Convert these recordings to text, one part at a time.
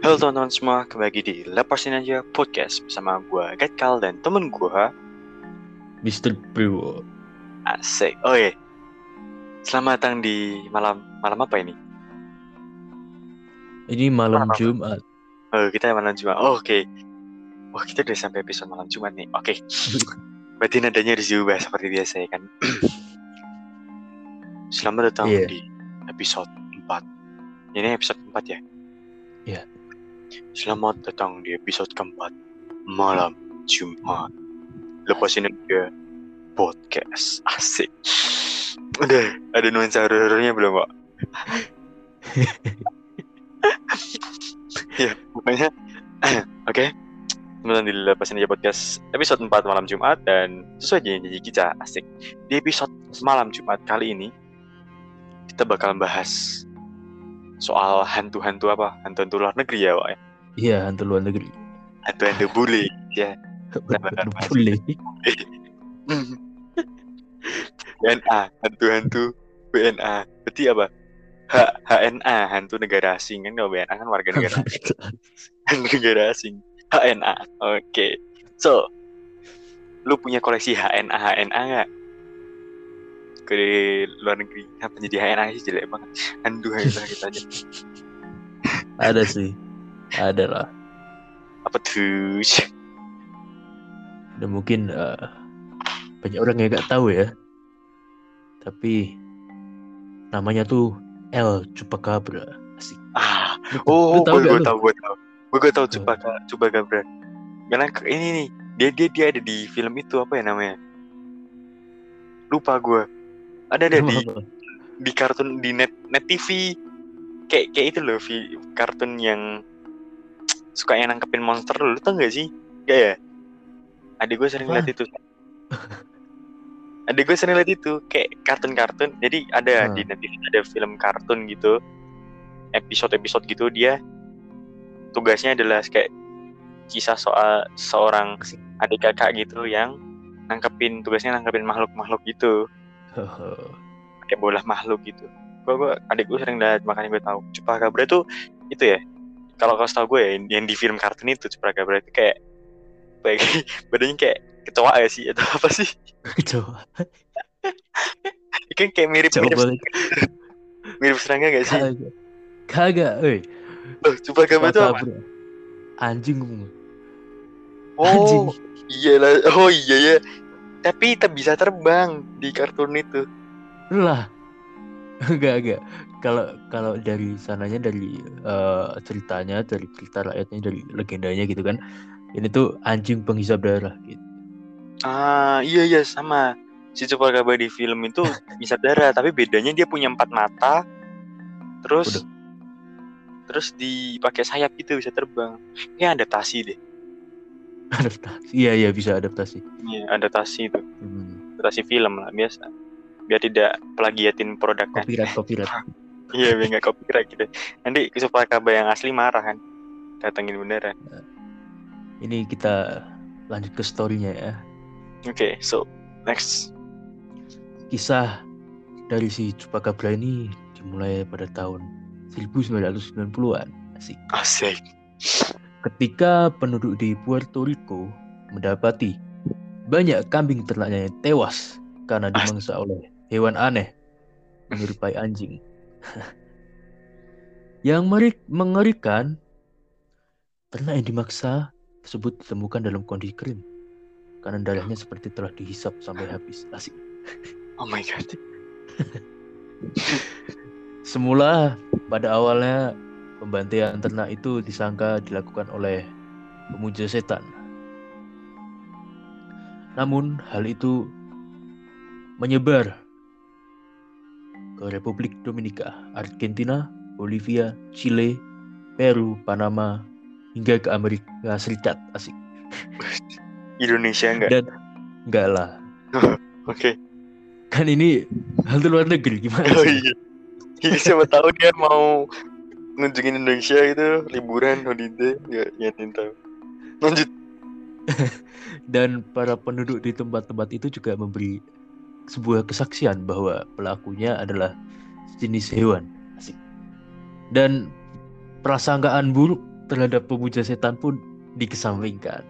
Halo teman-teman semua, kembali lagi di Lepasin Aja Podcast bersama gue Gatkal dan temen gue Mr. Priwo. Asik. Oh iya, selamat datang di malam malam apa ini? Ini malam Malam? Jumat. Oh kita malam Jumat. Oh, Oke. Wah kita udah sampai episode malam Jumat nih. Oke. Berarti nadanya harus diubah seperti biasa ya kan? Selamat datang Iya. di episode 4 Ini episode 4 ya? Iya. Selamat datang di episode keempat Malam Jumat. Lepasin aja podcast Asik. Udah ada nuansa horornya belum Pak? ya pokoknya Oke. Datang di Lepasin aja podcast episode 4 malam Jumat Dan sesuai janji kita asik. Di episode malam Jumat kali ini Kita bakal bahas Soal hantu-hantu apa? Hantu-hantu luar negeri ya Pak ya? Iya, hantu luar negeri. Hantu-hantu bule ya bahas. Boleh. BNA hantu-hantu BNA berarti apa H HNA hantu negara asing kan kalau BNA kan warga negara hantu negara asing HNA oke so lu punya koleksi HNA HNA nggak ke luar negeri apa jadi HNA sih jelek banget hantu HNA kita aja Ada sih. Ada lah. apa tuh Dan mungkin eh, banyak orang yang nggak tahu ya. Tapi namanya tuh El Chupacabra. Asik. ah oh lu tahu gue gue tahu gue tahu gue gue tahu Oh. coba Gabra karena ini nih dia dia dia ada di film itu apa ya namanya lupa gue ada ada di di kartun di net net TV kayak kayak itu loh vi, kartun yang suka yang nangkepin monster. Lu tau gak sih? Gak ya adik gue sering lihat itu. Adik gue sering lihat itu kayak kartun-kartun. Jadi ada Hmm. di net TV ada film kartun gitu. Episode-episode gitu dia tugasnya adalah kayak kisah soal seorang adik kakak gitu yang nangkepin tugasnya nangkepin makhluk-makhluk gitu kayak bola makhluk gitu. Gue gue adik gue sering lihat makanya gue tahu. Chupacabra tuh itu ya. Kalau kau tahu gue ya, yang- di film kartun itu Chupacabra itu kayak kayak badannya kayak kecoa ya sih atau apa sih? Coba. Kan kayak mirip mirip, Coba. mirip serangga gak sih? Kagak. Eh. Oh, Chupacabra itu apa? Anjing. Oh, Anjing. iya lah. Oh iya ya. Tapi tak bisa terbang di kartun itu. lah enggak enggak kalau kalau dari sananya dari eh, ceritanya dari cerita rakyatnya dari legendanya gitu kan ini tuh anjing penghisap darah gitu Ah iya iya sama. Si Chupacabra di film itu bisa darah, tapi bedanya dia punya empat mata. Terus Waduh. terus dipakai sayap gitu bisa terbang. Kayak adaptasi deh. adaptasi iya iya bisa adaptasi Iya, adaptasi itu. hmm. Adaptasi film lah biasa. Biar tidak plagiatin produk kan. copyright copyright Iya, biar nggak copyright gitu. Nanti Chupacabra yang asli marah kan. Datengin beneran. ini kita lanjut ke storynya ya Oke, so next. kisah dari si Chupacabra ini dimulai pada tahun 1990-an asik Asik. Ketika penduduk di Puerto Rico mendapati banyak kambing ternaknya yang tewas karena dimangsa oleh hewan aneh menyerupai anjing. yang mengerikan, ternak yang dimaksa tersebut ditemukan dalam kondisi kering karena darahnya seperti telah dihisap sampai habis. Asik. Oh my god. Semula pada awalnya pembantaian ternak itu disangka dilakukan oleh pemuja setan. Namun hal itu menyebar ke Republik Dominika, Argentina, Bolivia, Chile, Peru, Panama, hingga ke Amerika Serikat. Asik. Indonesia enggak? Dan enggak lah. Oke. Kan ini hal luar negeri gimana Oh iya. Iya, siapa tahu dia mau ngunjungin Indonesia gitu liburan holiday ya ya tahu. Lanjut. Dan para penduduk di tempat-tempat itu juga memberi sebuah kesaksian bahwa pelakunya adalah jenis hewan. Asik. Dan prasangkaan buruk terhadap pemuja setan pun dikesampingkan.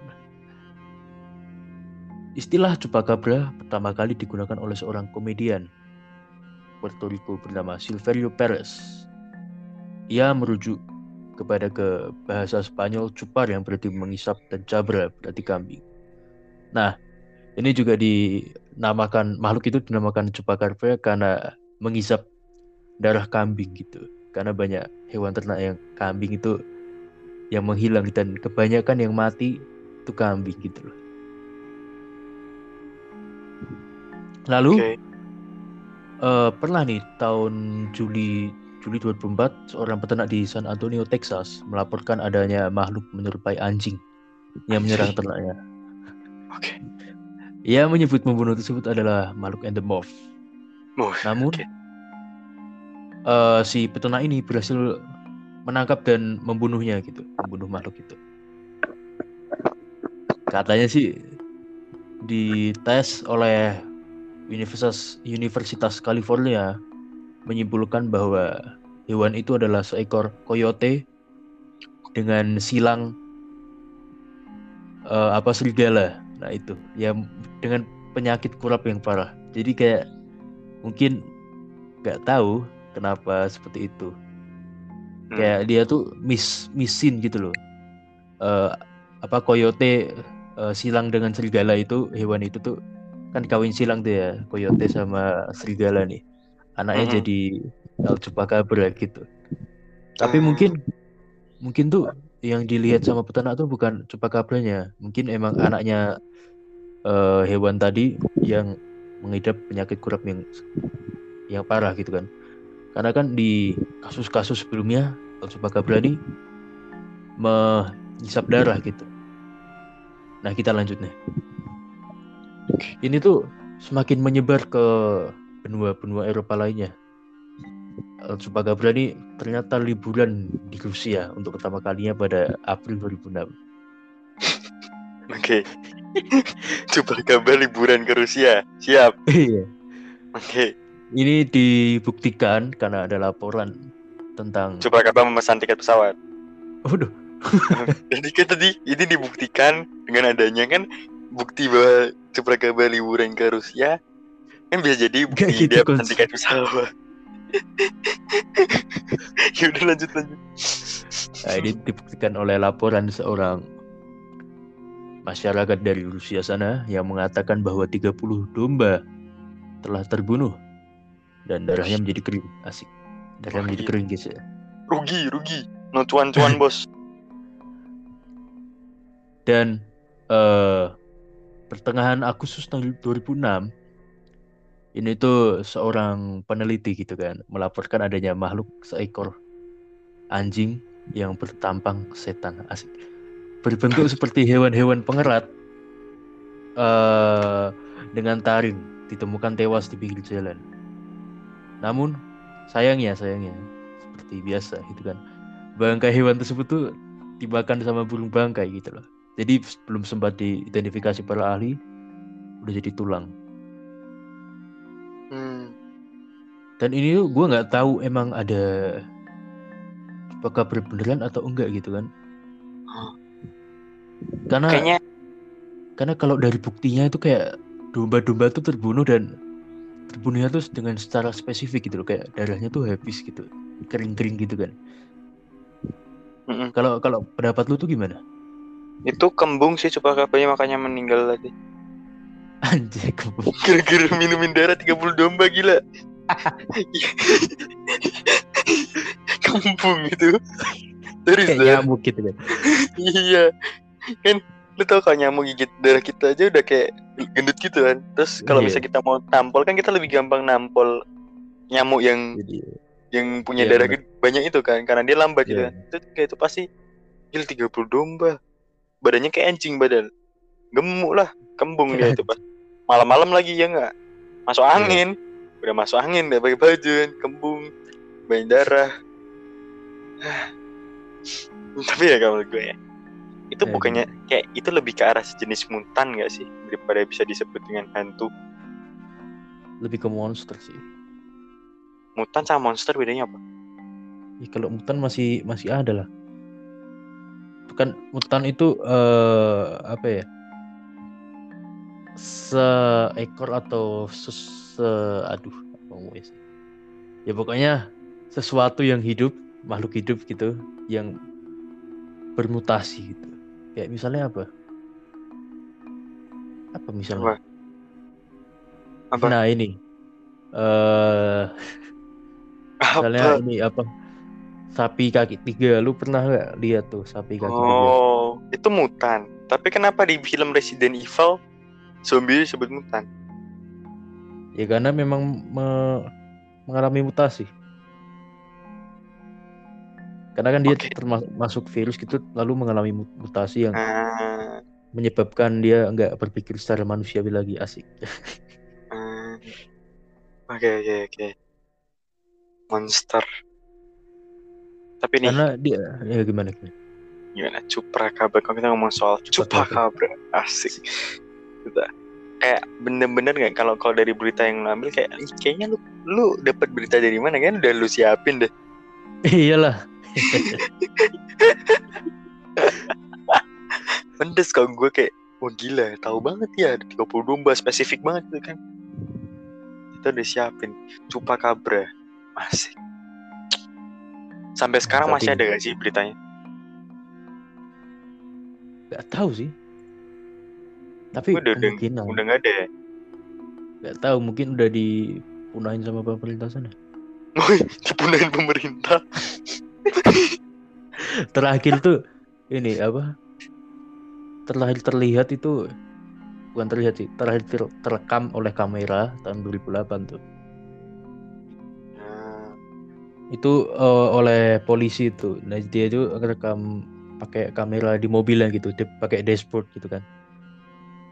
Istilah chupacabra pertama kali digunakan oleh seorang komedian Puerto Rico bernama Silverio Perez. Ia merujuk kepada ke bahasa Spanyol cupar yang berarti mengisap dan cabra berarti kambing. Nah, ini juga dinamakan makhluk itu dinamakan chupacabra karena mengisap darah kambing gitu. Karena banyak hewan ternak yang kambing itu yang menghilang dan kebanyakan yang mati itu kambing gitu loh. Lalu okay. uh, eh, pernah nih tahun Juli Juli 2004 seorang peternak di San Antonio, Texas melaporkan adanya makhluk menyerupai anjing yang menyerang ternaknya. Oke. Okay. Ia menyebut pembunuh tersebut adalah makhluk endomorph. Namun okay. uh, si peternak ini berhasil menangkap dan membunuhnya gitu, membunuh makhluk itu. Katanya sih dites oleh Universitas Universitas California menyimpulkan bahwa hewan itu adalah seekor coyote dengan silang uh, apa serigala. Nah itu ya dengan penyakit kurap yang parah. Jadi kayak mungkin nggak tahu kenapa seperti itu. Hmm. Kayak dia tuh mis misin gitu loh. Uh, apa coyote uh, silang dengan serigala itu hewan itu tuh kan kawin silang tuh ya coyote sama serigala nih anaknya mm-hmm. jadi El Chupacabra gitu. Tapi mm. mungkin mungkin tuh yang dilihat sama peternak tuh bukan Chupacabranya mungkin emang anaknya uh, hewan tadi yang mengidap penyakit kurap yang yang parah gitu kan. Karena kan di kasus-kasus sebelumnya El Chupacabra ini menghisap darah gitu. Nah kita lanjut nih. Ini tuh semakin menyebar ke benua-benua Eropa lainnya. Chupacabra ini ternyata liburan di Rusia untuk pertama kalinya pada April 2006. Oke. Okay. kabar liburan ke Rusia. Siap. Iya. Oke. Okay. Ini dibuktikan karena ada laporan tentang kabar memesan tiket pesawat. Waduh. Jadi kan tadi ini dibuktikan dengan adanya kan bukti bahwa kabar liburan ke Rusia kan bisa jadi bukti gitu, dia tiket pesawat. ya udah lanjut lanjut. Nah, ini dibuktikan oleh laporan seorang masyarakat dari Rusia sana yang mengatakan bahwa 30 domba telah terbunuh dan darahnya menjadi kering. Asik. Darahnya menjadi kering guys ya. Rugi, rugi. No cuan-cuan bos. Dan uh, pertengahan Agustus tahun 2006 ini tuh seorang peneliti gitu kan melaporkan adanya makhluk seekor anjing yang bertampang setan asik. Berbentuk seperti hewan-hewan pengerat uh, dengan taring ditemukan tewas di pinggir jalan. Namun sayangnya sayangnya seperti biasa gitu kan. Bangkai hewan tersebut tuh dimakan sama burung bangkai gitu loh. Jadi belum sempat diidentifikasi para ahli, udah jadi tulang. Hmm. Dan ini tuh gue nggak tahu emang ada apakah beneran atau enggak gitu kan? Karena Kayaknya... karena kalau dari buktinya itu kayak domba-domba tuh terbunuh dan terbunuhnya tuh dengan secara spesifik gitu loh kayak darahnya tuh habis gitu kering-kering gitu kan. Kalau mm -mm. kalau pendapat lu tuh gimana? Itu kembung sih coba kabarnya makanya meninggal tadi. Anjir kembung. Gara-gara minumin darah 30 domba gila. kembung itu. Terus kayak nyamuk gitu kan. iya. Kan lu tau kalau nyamuk gigit darah kita aja udah kayak gendut gitu kan. Terus kalau iya. misalnya kita mau tampol kan kita lebih gampang nampol nyamuk yang Jadi, yang punya iya, darah bener. banyak itu kan karena dia lambat gitu iya. gitu kan. Itu kayak itu pasti gil 30 domba badannya kayak anjing badan gemuk lah kembung dia itu pak malam-malam lagi ya nggak? Masuk iya. angin. Yeah. udah masuk angin udah pakai baju kembung banyak darah. Tapi ya kalau gue ya itu yeah. bukannya kayak itu lebih ke arah sejenis mutan gak sih? Daripada bisa disebut dengan hantu. Lebih ke monster sih. Mutan sama monster bedanya apa? Ya, kalau mutan masih masih ada lah. Kan mutan itu eh apa ya seekor atau ses se aduh ya pokoknya sesuatu yang hidup makhluk hidup gitu yang bermutasi gitu kayak misalnya apa apa misalnya Apa? Apa? nah ini misalnya Apa? ini apa sapi kaki tiga lu pernah nggak lihat tuh sapi kaki tiga Oh, itu mutan. Tapi kenapa di film Resident Evil zombie disebut mutan? ya karena memang me- mengalami mutasi karena kan dia Oke. termasuk masuk virus gitu lalu mengalami mu- mutasi yang Ah, menyebabkan dia nggak berpikir secara manusiawi lagi asik ah. Oke oke oke. Monster. Tapi nih karena dia ya gimana gimana gimana Cuprakabra kalau kita ngomong soal Cuprakabra. Cuprakabra asik kita kayak bener-bener nggak? Kalau kalau dari berita yang lu ambil kayak "Ih, kayaknya lu lu dapat berita dari mana? Kan udah lu siapin deh. Iyalah. Pendes kalau gue kayak wah gila tahu banget ya ada 30 domba spesifik banget itu kan. Kita udah siapin. Cupakabra asik. Sampai sekarang Tapi- masih ada gak sih beritanya? Nggak tahu sih tapi udah kemungkinan udah nggak ada ya? Nggak tahu mungkin udah dipunahin sama pemerintah sana. Woi, dipunahin pemerintah. Terakhir tuh ini apa? Terlahir terlihat itu bukan terlihat sih terakhir ter- terekam oleh kamera tahun 2008 tuh. Nah, itu eh, oleh polisi itu nah dia itu rekam pakai kamera di mobilnya gitu dia pakai dashboard gitu kan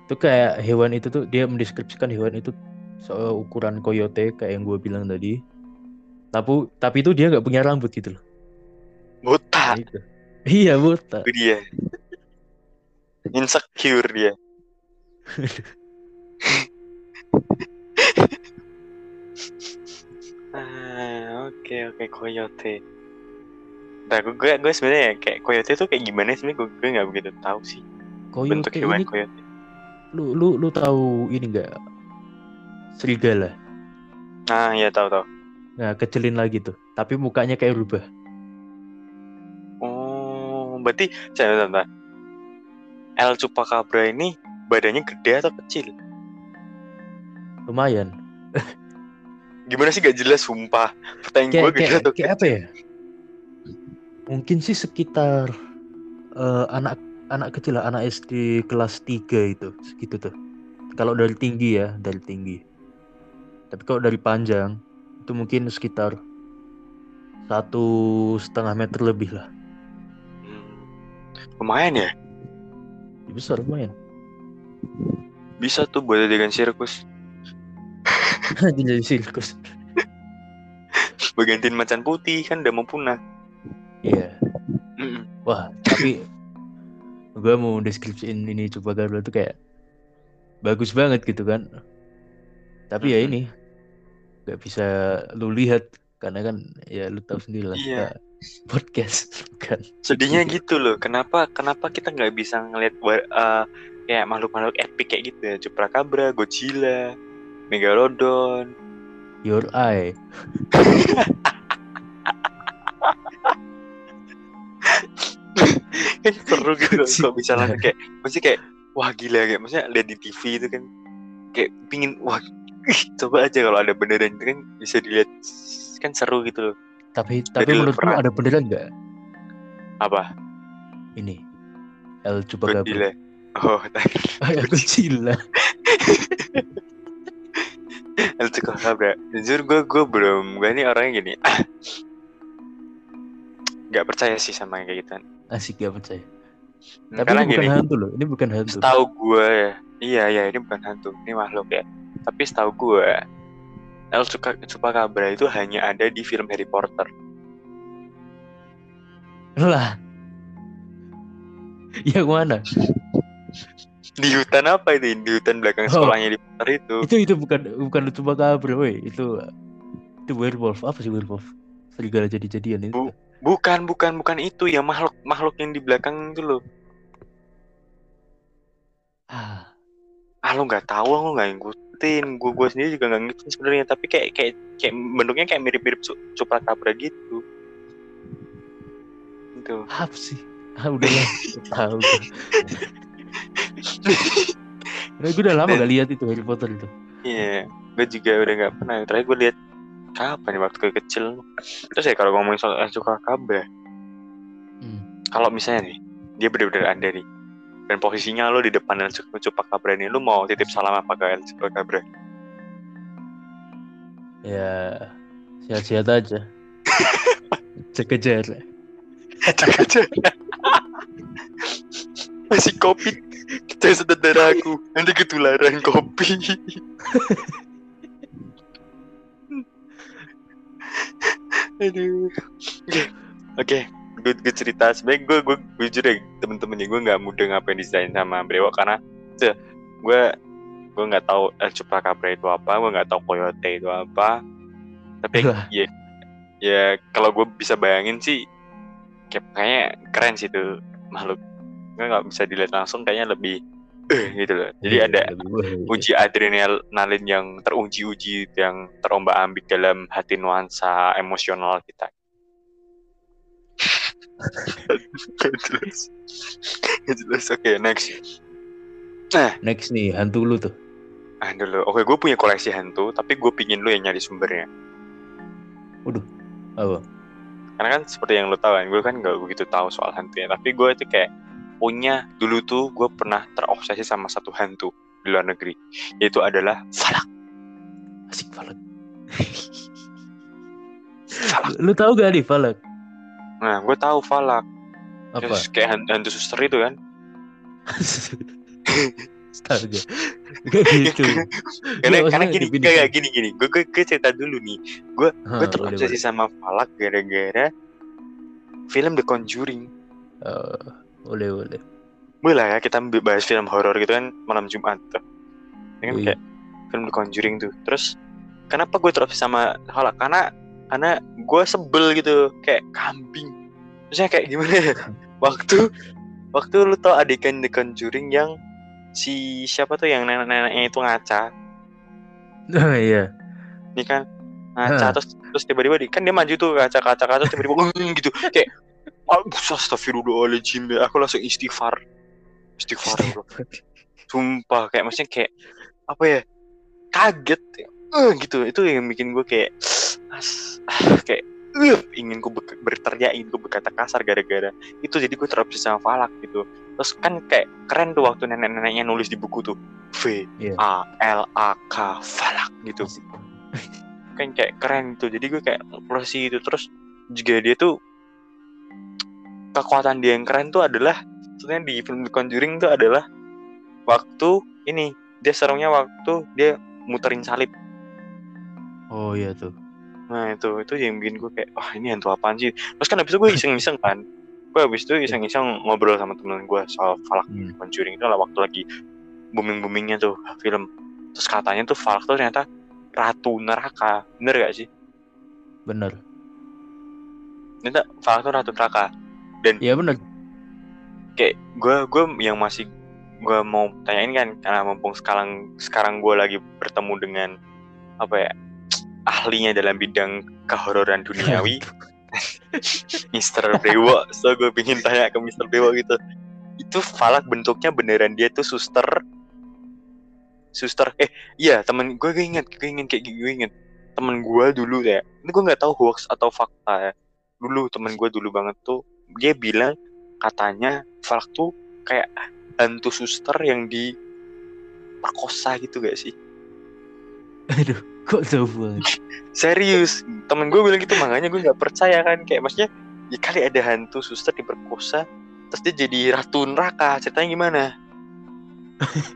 itu kayak hewan itu tuh dia mendeskripsikan hewan itu seukuran coyote kayak yang gue bilang tadi. Tapi tapi itu dia nggak punya rambut gitu loh. Buta. Nah, itu. iya buta. Itu dia. Insecure dia. Ah oke oke coyote Nah, gue gue, sebenarnya kayak coyote tuh kayak gimana sih? Gue gue nggak begitu tahu sih. Bentuk coyote hewan ini coyote. Lu lu lu tahu ini nggak serigala Ah ya tahu tahu. nah kecilin lagi tuh tapi mukanya kayak rubah Oh, berarti saya bentar, bentar. El Chupacabra ini badannya gede atau kecil? lumayan Gimana sih gak jelas sumpah. Pertanyaan gue gede kayak, atau kayak apa ya mungkin sih sekitar eh, anak anak kecil lah anak SD kelas 3 itu segitu tuh kalau dari tinggi ya dari tinggi tapi kalau dari panjang itu mungkin sekitar satu setengah meter lebih lah Hmm, lumayan ya. Ya, besar lumayan Bisa tuh buat adegan sirkus. jadi sirkus Bagantiin macan putih kan udah mau punah. iya Mm-mm. Wah, tapi gue mau deskripsiin ini coba Garuda tuh kayak bagus banget gitu kan. Tapi ya ini nggak bisa lu lihat karena kan ya lu tahu sendiri lah Iya. kita podcast bukan. Sedihnya gitu loh. Kenapa kenapa kita nggak bisa ngeliat wa- eh, kayak makhluk-makhluk epic kayak gitu ya? Chupacabra, Godzilla, Megalodon. Your Eye. seru gitu bisa langsung kayak maksudnya kayak wah gila kayak maksudnya lihat di TV itu kan kayak pingin wah ih, coba aja kalau ada beneran itu kan bisa dilihat kan seru gitu loh. Tapi tapi Jadi menurutmu ada beneran nggak? Apa? Ini El Chupacabra? Godzilla. Oh ya Godzilla. El Chupacabra. Jujur gue gue belum gue ini orangnya gini nggak percaya sih sama yang kayak gitu Asik gak percaya. Hmm, Tapi karena ini bukan gini hantu loh. Ini bukan hantu. setahu gue ya iya ya ini bukan hantu ini makhluk ya tapi setahu gue El Chupa- Chupacabra itu hanya ada di film Harry Potter Lah. Yang mana? di hutan apa itu di hutan belakang Oh. sekolahnya di Potter itu itu itu bukan bukan Chupacabra woi itu itu werewolf apa sih werewolf serigala jadi-jadian itu Bu- bukan bukan bukan itu ya makhluk makhluk yang di belakang itu loh Ah, ah lu nggak tahu lu nggak ngikutin gue gue sendiri juga nggak ngikutin sebenarnya tapi kayak kayak kayak bentuknya kayak mirip mirip cuprakabra gitu itu apa sih? Ah, udah lah, tahu. Karena gue udah lama gak lihat itu Harry Potter itu. Iya, gue juga udah nggak pernah. Terakhir gue lihat kapan ya waktu kecil. Terus ya kalau ngomongin soal Chupacabra, Hmm. kalau misalnya nih dia bener-bener ada nih, dan posisinya lo di depan El Chupacabra ini, lo mau titip salam apa ke El Chupacabra? Ya, sehat-sehat aja. Jaga jarak. Masih covid, kita saudara aku, nanti ketularan kopi. Aduh. Oke, oke. Gue, gue cerita sebenarnya gue gue jujur ya temen-temen gue nggak mudah ngapain desain sama Brewok karena tuh, gue gue nggak tahu El Chupacabra itu apa, gue nggak tahu Coyote itu apa. Tapi ya ya kalau gue bisa bayangin sih kayak kayaknya keren sih itu makhluk. Gue nggak bisa dilihat langsung kayaknya lebih eh gitu loh. Jadi Iya, ada iya. uji adrenalin yang teruji-uji yang terombak ambik dalam hati nuansa emosional kita. Gak jelas. Gak jelas. Oke, next. Next nih, hantu lu tuh. Ah, dulu. Oke, gue punya koleksi hantu, tapi gue pingin lu yang nyari sumbernya. Apa? Karena kan seperti yang lu tahu kan, gue kan gak begitu tahu soal hantunya. Tapi gue itu kayak punya dulu tuh gue pernah terobsesi sama satu hantu di luar negeri, yaitu adalah Falak. Asik Falak. Falak. Lu tahu gak nih Falak? Nah, gue tahu Falak. Apa? Terus kayak hantu, hantu suster itu kan. Astaga. Gak gitu. karena karena gini kayak gini gini gue gue gue cerita dulu nih gue gue terobsesi sama Falak gara-gara film The Conjuring boleh. Eh, boleh, boleh. boleh ya kita bahas film horor gitu kan malam Jumat tuh. Ini kan Iya. kayak film The Conjuring tuh. Terus kenapa gue terobsesi sama Falak karena karena gue sebel gitu kayak kambing. Maksudnya kayak gimana ya? Waktu waktu lu tau adegan The Conjuring yang si siapa tuh yang nenek-neneknya itu ngaca? Oh iya. ini kan ngaca terus terus tiba-tiba di, kan dia maju tuh kaca kaca kaca tiba-tiba gitu. Kayak astagfirullahaladzim ya. Aku langsung istighfar. Istighfar bro. Sumpah kayak maksudnya kayak apa ya kaget. Eh, gitu. Itu yang bikin gue kayak as, ah, kayak eh, ingin gue be- berteriak ingin gue berkata kasar gara-gara itu. Jadi gue terobsesi sama Falak gitu. Terus kan kayak keren tuh waktu nenek-neneknya nulis di buku tuh. V Iya. A L A K Falak gitu. Kan kayak keren tuh. Jadi gue kayak prosesi itu terus juga dia tuh kekuatan dia yang keren tuh adalah sebenarnya di film The Conjuring tuh adalah waktu ini dia serangnya waktu dia muterin salib. Oh iya tuh. nah itu itu yang bikin gue kayak wah ini hantu apaan sih? Terus kan habis itu gue iseng-iseng kan. Gue habis itu iseng-iseng ngobrol sama temen gue soal Falak Hmm. Conjuring. Itu lah waktu lagi booming boomingnya tuh film. Terus katanya tuh Falak tuh ternyata ratu neraka. Bener gak sih? Bener. Ternyata Falak tuh ratu neraka Iya bener. kayak gue gue yang masih gue mau tanyain kan karena mumpung sekarang sekarang gue lagi bertemu dengan apa ya ahlinya dalam bidang kehororan duniawi. Mister Dewa so gue pingin tanya ke Mister Dewa gitu. Itu Falak bentuknya beneran dia tuh suster suster eh iya temen gue gue inget gue inget kayak gue inget. Temen gue dulu ya ini gue nggak tahu hoax atau fakta ya dulu temen gue dulu banget tuh dia bilang katanya Falak tuh kayak hantu suster yang di perkosa gitu gak sih Aduh, kok jauh banget. serius temen gue bilang gitu makanya gue nggak percaya kan kayak maksudnya ya kali ada hantu suster diperkosa terus dia jadi ratu neraka ceritanya gimana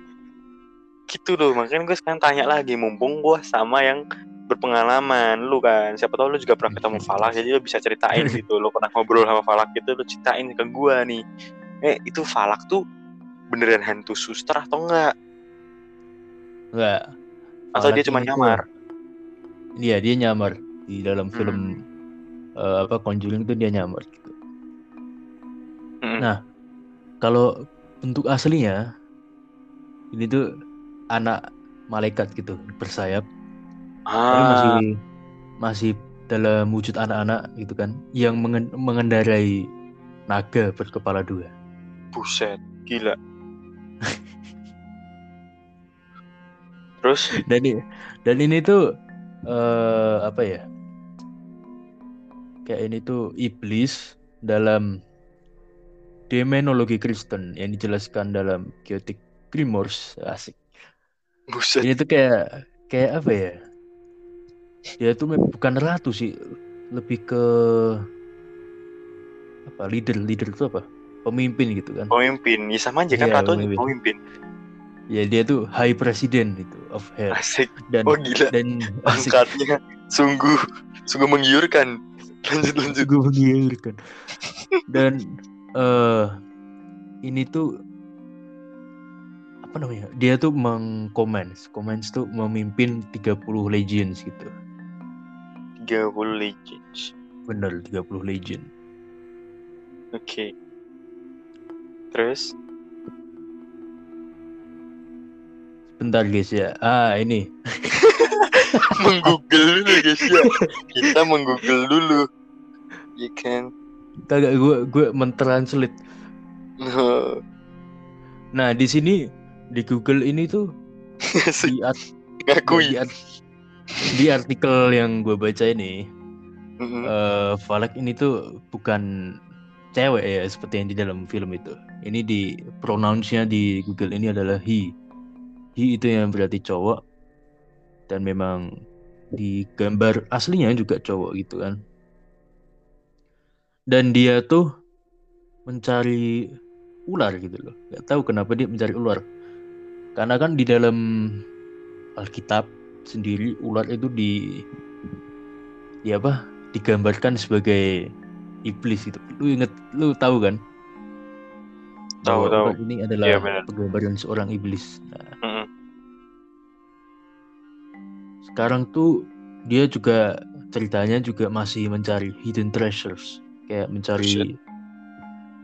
gitu loh makanya gue sekarang tanya lagi mumpung gue sama yang berpengalaman lu kan siapa tahu lu juga pernah ketemu Falak jadi lu bisa ceritain gitu lu pernah ngobrol sama Falak gitu lu ceritain ke gue nih eh itu Falak tuh beneran hantu suster atau enggak Enggak. atau dia cuma nyamar tuh- Iya, dia nyamar di dalam film Hmm. eh, apa Conjuring itu dia nyamar gitu. Mm. Nah, kalau bentuk aslinya ini tuh anak malaikat gitu bersayap, tapi masih Ah, masih dalam wujud anak-anak gitu kan, yang mengen- mengendarai naga berkepala dua. buset, gila. Terus, Dan ini dan ini tuh eh apa ya? Kayak ini tuh iblis dalam demonologi Kristen yang dijelaskan dalam Gothic Grimoires asik. buset, Ini tuh kayak kayak apa ya? Dia tuh mem- bukan ratu sih, lebih ke apa? Leader, leader itu apa? Pemimpin gitu kan? pemimpin. Ya sama aja kan Iya, ratu pemimpin. pemimpin. Ya dia tuh High President itu of Hell Asik. dan Oh gila, dan angkatnya sungguh sungguh menggiurkan. Lanjut lanjut. gue menggiurkan dan eh ini tuh apa namanya dia tuh mengkomens comments tuh memimpin 30 legends gitu 30 legends. bener 30 legend Oke. Terus, bentar guys ya ah ini menggoogle dulu guys ya. Kita menggoogle dulu. Ya kan. kagak gue gue mentranslate Nah, nah di sini di Google ini tuh di, art- ngakui. di, art- di artikel yang gue baca ini Mm-mm. eh Valak ini tuh bukan cewek ya seperti yang di dalam film itu. Ini di pronounce-nya di Google ini adalah he. He itu yang berarti cowok dan memang di gambar aslinya juga cowok gitu kan. Dan dia tuh mencari ular gitu loh. Gak tahu kenapa dia mencari ular. Karena kan di dalam Alkitab sendiri ular itu di di apa digambarkan sebagai iblis gitu. Lu inget, lu tahu kan? Tahu, tahu. Ini adalah benar. penggambaran seorang iblis. Nah, Mm-mm. sekarang tuh dia juga ceritanya juga masih mencari hidden treasures, kayak mencari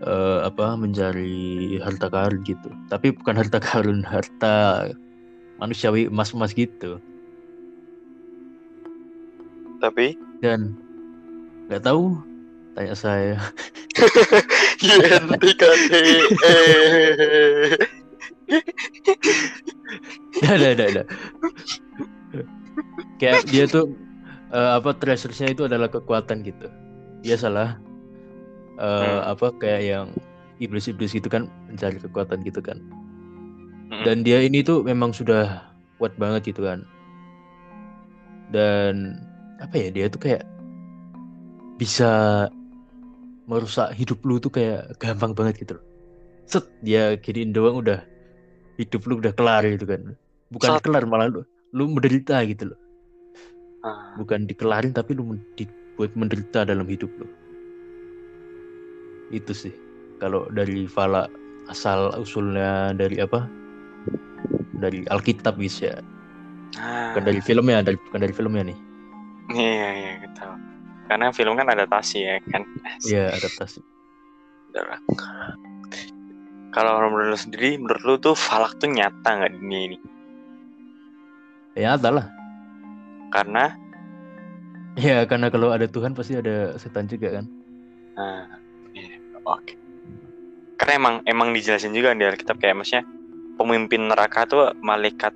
eh, apa? Mencari harta karun gitu. Tapi bukan harta karun, harta manusiawi emas-emas gitu. Tapi Dan nggak tahu, tanya saya. YNTKT. Eh. Dah, dah, dah, dah. Kayak dia tuh eh, apa treasures-nya itu adalah kekuatan gitu. Biasalah eh, Hmm. apa kayak yang iblis-iblis gitu kan mencari kekuatan gitu kan. Mm-mm. Dan dia ini tuh memang sudah kuat banget gitu kan. Dan apa ya dia tuh kayak bisa merusak hidup lu tuh kayak gampang banget gitu loh. Set dia giniin doang udah hidup lu udah kelar gitu kan. Bukan Set. kelar malah lu, lu menderita gitu loh. Ah, Bukan dikelarin tapi lu dibuat menderita dalam hidup lu. Itu sih. Kalau dari Fala asal usulnya dari apa? Dari Alkitab bisa. ah. Bukan dari filmnya, dari bukan dari filmnya nih. Iya, iya, gitu. Karena film kan adaptasi ya kan. Iya, adaptasi. Kalau menurut lu sendiri, menurut lu tuh falak tuh nyata nggak di dunia ini? Ya ada lah. Karena, Ya karena kalau ada Tuhan pasti ada setan juga kan. nah, iya, oke. Karena emang emang dijelasin juga di Alkitab kayak maksudnya pemimpin neraka tuh malaikat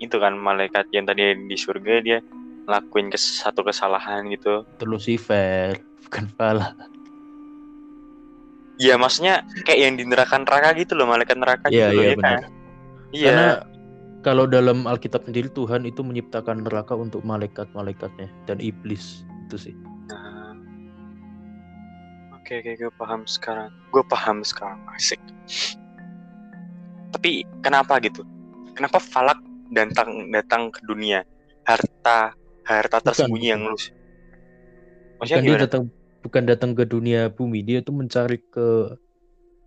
itu kan malaikat yang tadi di surga dia lakuin kes- satu kesalahan gitu. Itu Lucifer, bukan Fala. Iya maksudnya kayak yang di neraka neraka gitu loh malaikat neraka Iya, gitu loh iya ya kan? Iya. Karena kalau dalam Alkitab sendiri Tuhan itu menciptakan neraka untuk malaikat-malaikatnya dan iblis itu sih. Nah. Oke oke gue paham sekarang. Gue paham sekarang asik. Tapi kenapa gitu? Kenapa Falak datang datang ke dunia harta harta Bukan, tersembunyi yang lu? Maksudnya Bukan dia datang bukan datang ke dunia bumi, dia tuh mencari ke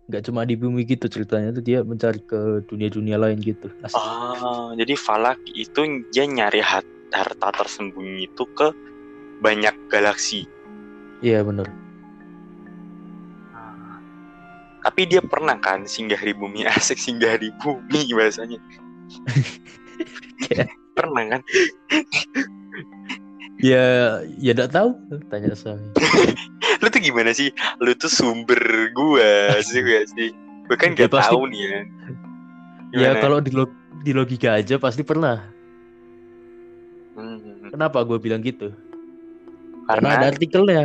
nggak cuma di bumi gitu ceritanya tuh dia mencari ke dunia-dunia lain gitu. Asik. Ah, jadi Falak itu dia nyari harta tersembunyi itu ke banyak galaksi. Iya bener. Tapi dia pernah kan singgah di bumi asik singgah di bumi bahasanya. Iya. pernah kan? Ya, ya tidak tahu. Tanya saya. Lu tuh gimana sih? Lu tuh sumber gua sih gak sih? Gue kan Ya, gak pasti. tahu nih ya. Ya Gimana? kalau di, log- di logika aja pasti pernah. Hmm, Kenapa gue bilang gitu? Karena ada karena artikelnya.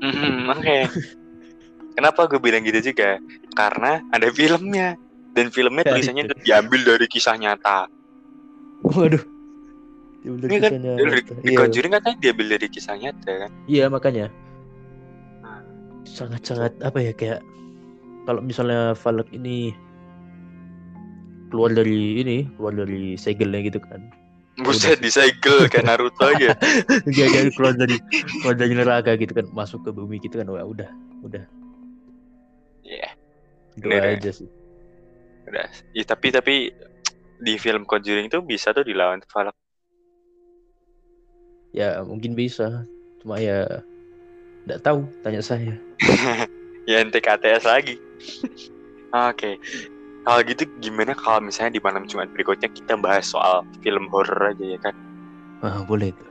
Hmm, oke. Kenapa gue bilang gitu juga? Karena ada filmnya dan filmnya Ya, tulisannya itu. diambil dari kisah nyata. Waduh. Dia bener Ini kan kisahnya di, di Iya, Conjuring katanya diambil dari kisah nyata kan? iya makanya. Nah. Sangat-sangat apa ya kayak kalau misalnya Valak ini keluar dari ini, keluar dari segelnya gitu kan. Buset disegel kayak Naruto aja. Dia dia keluar dari keluar dari neraka gitu kan, masuk ke bumi gitu kan. Wah, udah, udah. Iya, Doa Bener ya. aja sih. udah. Ya, tapi tapi di film Conjuring itu bisa tuh dilawan Valak. Ya, mungkin bisa. Cuma ya enggak tahu, tanya saya. ya NTKTS lagi. Oke. Kalau gitu gimana kalau misalnya di malam Jumat berikutnya kita bahas soal film horor aja ya kan? Ah, boleh tuh.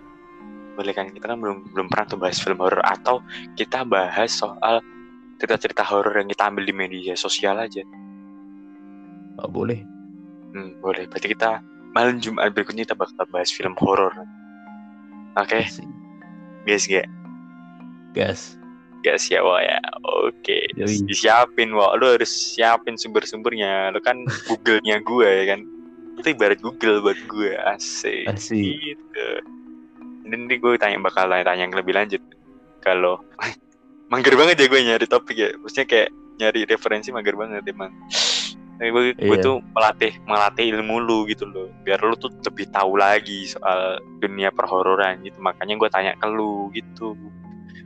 Boleh kan? Kita kan belum belum pernah tuh bahas film horor atau kita bahas soal cerita-cerita horor yang kita ambil di media sosial aja. Ah, boleh. Hmm, boleh. Berarti kita malam Jumat berikutnya kita bakal bahas film horor. Oke, Asik. guys, ya. Gas. Guys ya, wah ya. Oke, Yoi. disiapin, wah. Lu harus siapin sumber-sumbernya. Lu kan Google-nya gue ya kan. Itu ibarat Google buat gue, asik. Asik. Gitu. Dan nanti gue tanya bakal tanya yang lebih lanjut. Kalau mager banget ya gue nyari topik ya. Maksudnya kayak nyari referensi mager banget emang. Tapi gue, gue Iya. tuh melatih melatih ilmu lu gitu loh. Biar lu tuh lebih tahu lagi soal dunia perhororan gitu. Makanya gue tanya ke lu gitu.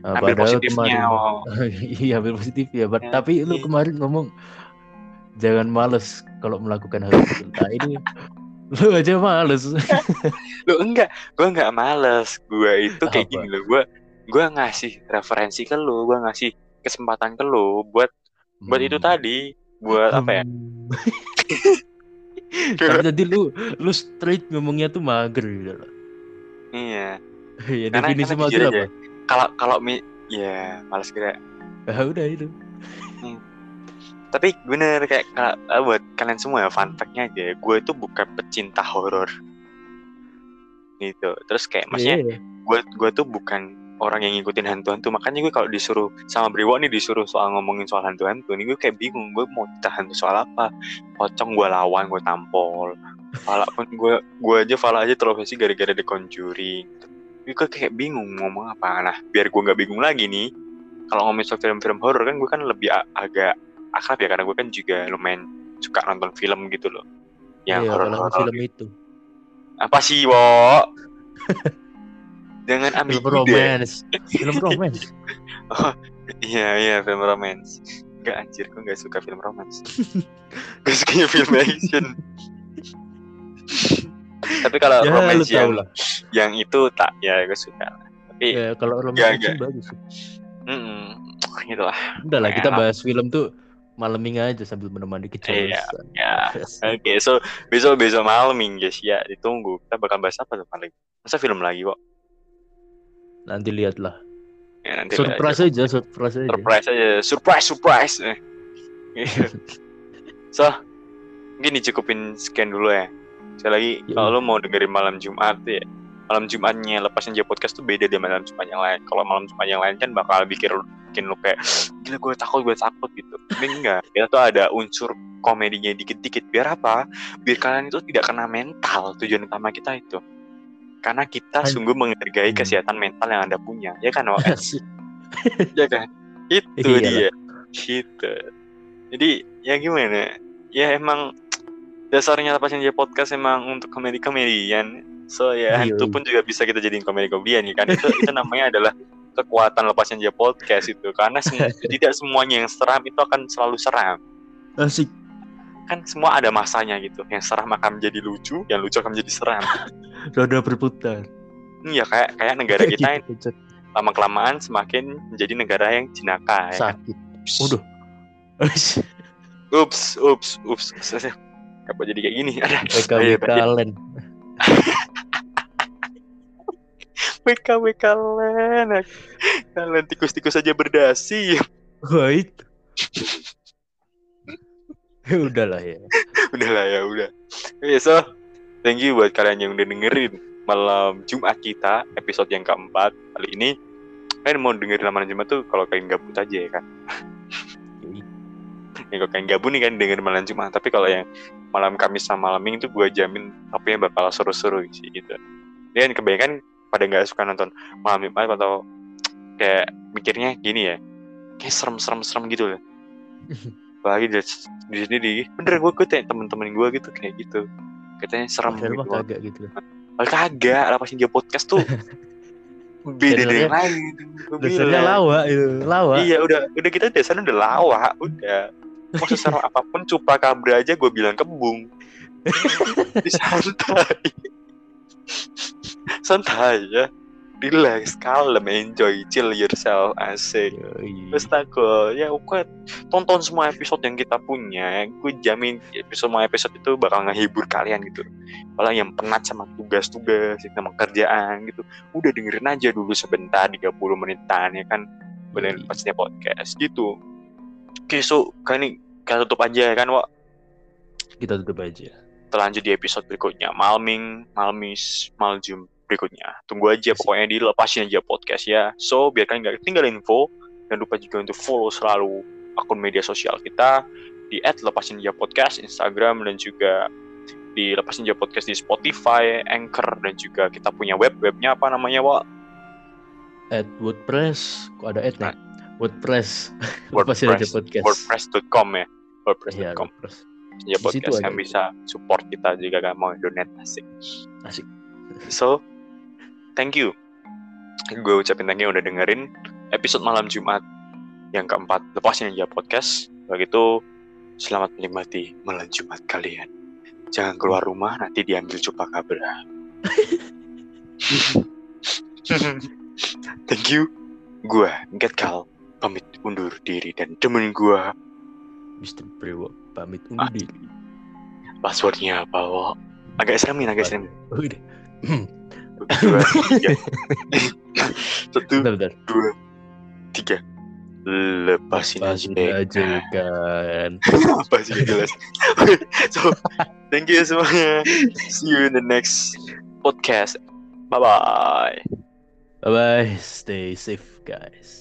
Ah, Ambil positifnya. kemarin- oh. iya ambil positif ya. Ya, tapi lu iya. kemarin ngomong jangan males kalau melakukan hal itu. Nah ini lu aja males. Lu enggak, gue enggak males. Gue itu kayak Apa? gini loh. Gue gue ngasih referensi ke lu, gue ngasih kesempatan ke lu buat buat itu Hmm. tadi, buat apa ya? Hmm. Tapi tadi lu lu straight ngomongnya tuh mager gitu loh. Iya. Ya Karena- definisi karena mager apa? Kalau kalau mi ya males gerak. Ah udah itu. Tapi bener kayak ka- ah, buat kalian semua ya fun fact-nya aja. Gue itu bukan pecinta horor. Gitu. Terus kayak maksudnya Iya. gue gue tuh bukan orang yang ngikutin hantu-hantu makanya gue kalau disuruh sama Briwo nih disuruh soal ngomongin soal hantu-hantu nih gue kayak bingung. Gue mau cerita hantu soal apa? Pocong gue lawan gue tampol. Fala pun gue gue aja Fala aja terobsesi gara-gara The Conjuring gue kayak bingung ngomong apa. Nah biar gue nggak bingung lagi nih kalau ngomongin soal film-film horor kan gue kan lebih agak akrab ya karena gue kan juga lumayan suka nonton film gitu loh. Yang Iya, horor-horor film itu. apa sih wo jangan ambil Film romance. Film romance. Iya iya film romance. Enggak anjir, gue gak suka film romance. gue sukanya film action. Tapi kalau ya romance yang lah. yang itu tak ya gue suka. Tapi Ya kalau romance Enggak, action enggak. bagus. sih. mm, gitu lah. Udah lah kita bahas film tuh malaming aja sambil menemani kejelasan. Ya. Oke, so besok besok malam guys ya ditunggu. Kita bakal bahas apa tuh paling? Masa film lagi kok? Nanti lihatlah. Ya, nanti Surprise aja, surprise aja. surprise aja surprise surprise eh. Gitu. so mungkin dicukupin scan dulu ya sekali lagi Yoi. kalau lo mau dengerin malam Jumat ya malam Jumatnya lepas aja podcast tuh beda dari malam Jumat yang lain kalau malam Jumat yang lain kan bakal bikin bikin lo kayak gila gue takut gue takut gitu ini enggak kita tuh ada unsur komedinya dikit-dikit biar apa biar kalian itu tidak kena mental tujuan utama kita itu karena kita An- sungguh menghargai Hmm. kesehatan mental yang anda punya ya kan Wak? Ya kan itu Iyalah. dia gitu jadi ya gimana ya emang dasarnya lepasin aja podcast emang untuk komedi komedian so ya Iya, itu iya. pun juga bisa kita jadiin komedi komedian ya kan itu itu namanya adalah kekuatan lepasin aja podcast itu karena sem- tidak semuanya yang seram itu akan selalu seram Asik. Kan semua ada masanya gitu yang seram akan menjadi lucu yang lucu akan menjadi seram Roda berputar. iya kayak kayak negara kita ini lama kelamaan semakin menjadi negara yang jenaka ya kan? sakit Waduh. ups ups ups apa jadi kayak gini ada WK Ayo, WK Batin. Len. WK WK kalian kalian tikus-tikus saja berdasi Wah itu. ya udahlah ya. udah lah ya udah. Oke, so thank you buat kalian yang udah dengerin malam Jumat kita episode yang keempat kali ini. Kalian mau dengerin malam Jumat tuh kalau kalian gabut aja ya kan? Ya kalau kalian gabut nih kan dengerin malam Jumat tapi kalau yang malam Kamis sama malam Minggu tuh gue jamin topiknya bakal seru-seru sih gitu. Dan kebanyakan pada nggak suka nonton malam Jumat atau kayak mikirnya gini ya kayak serem-serem-serem gitu loh apalagi di, di sini di bener gue tanya temen-temen gue gitu kayak gitu. Katanya serem mah gitu. kagak gitu. Padahal kagak lapasin dia podcast tuh. Beda dari yang lain Dasarnya lawa itu, lawa. iya udah udah kita dasarnya udah lawa udah. Mau seserem apa pun cupakabra aja gue bilang kebung santai. Santai ya relax kalem enjoy chill yourself asik. Terus takut ya oke tonton semua episode yang kita punya gue jamin episode semua episode itu bakal ngehibur kalian gitu. Kalau yang penat sama tugas-tugas sama kerjaan gitu. Udah dengerin aja dulu sebentar 30 menitan ya kan? Bener Yoi. pastinya podcast gitu. Oke so kali ini kita tutup aja ya kan Wak? Kita tutup aja. terlanjut di episode berikutnya. Malming Malmis Maljum berikutnya. Tunggu aja pokoknya di lepasin aja podcast ya. So biar kalian nggak ketinggalan info jangan lupa juga untuk follow selalu akun media sosial kita di @lepasin aja podcast Instagram dan juga di lepasin aja podcast di Spotify Anchor dan juga kita punya web. Webnya apa namanya Wak? At WordPress, kok ada at nih? WordPress. WordPress. Lepasin aja podcast. wordpress.com ya. Iya, wordpress.com WordPress. ya Di situ podcast yang bisa support kita juga kan mau donate asik. Asik. So, thank you. Gue ucapin thank you udah dengerin episode malam Jumat yang keempat. Lepasin aja podcast. Begitu, selamat menikmati malam Jumat kalian. Jangan keluar rumah, nanti diambil cupakabra. thank you. Gue, Getkal, pamit undur diri dan temen gue Mr. Brewo pamit undur Ah. diri. passwordnya apa, Wo? Agak seremin, agak seremin. Udah. Dua, tiga. Satu, Bentar, bentar. dua, tiga. Lepasin aja. Lepasin aja kan. Apa sih nggak jelas. so, thank you semuanya. See you in the next podcast. Bye bye. Bye bye. Stay safe guys.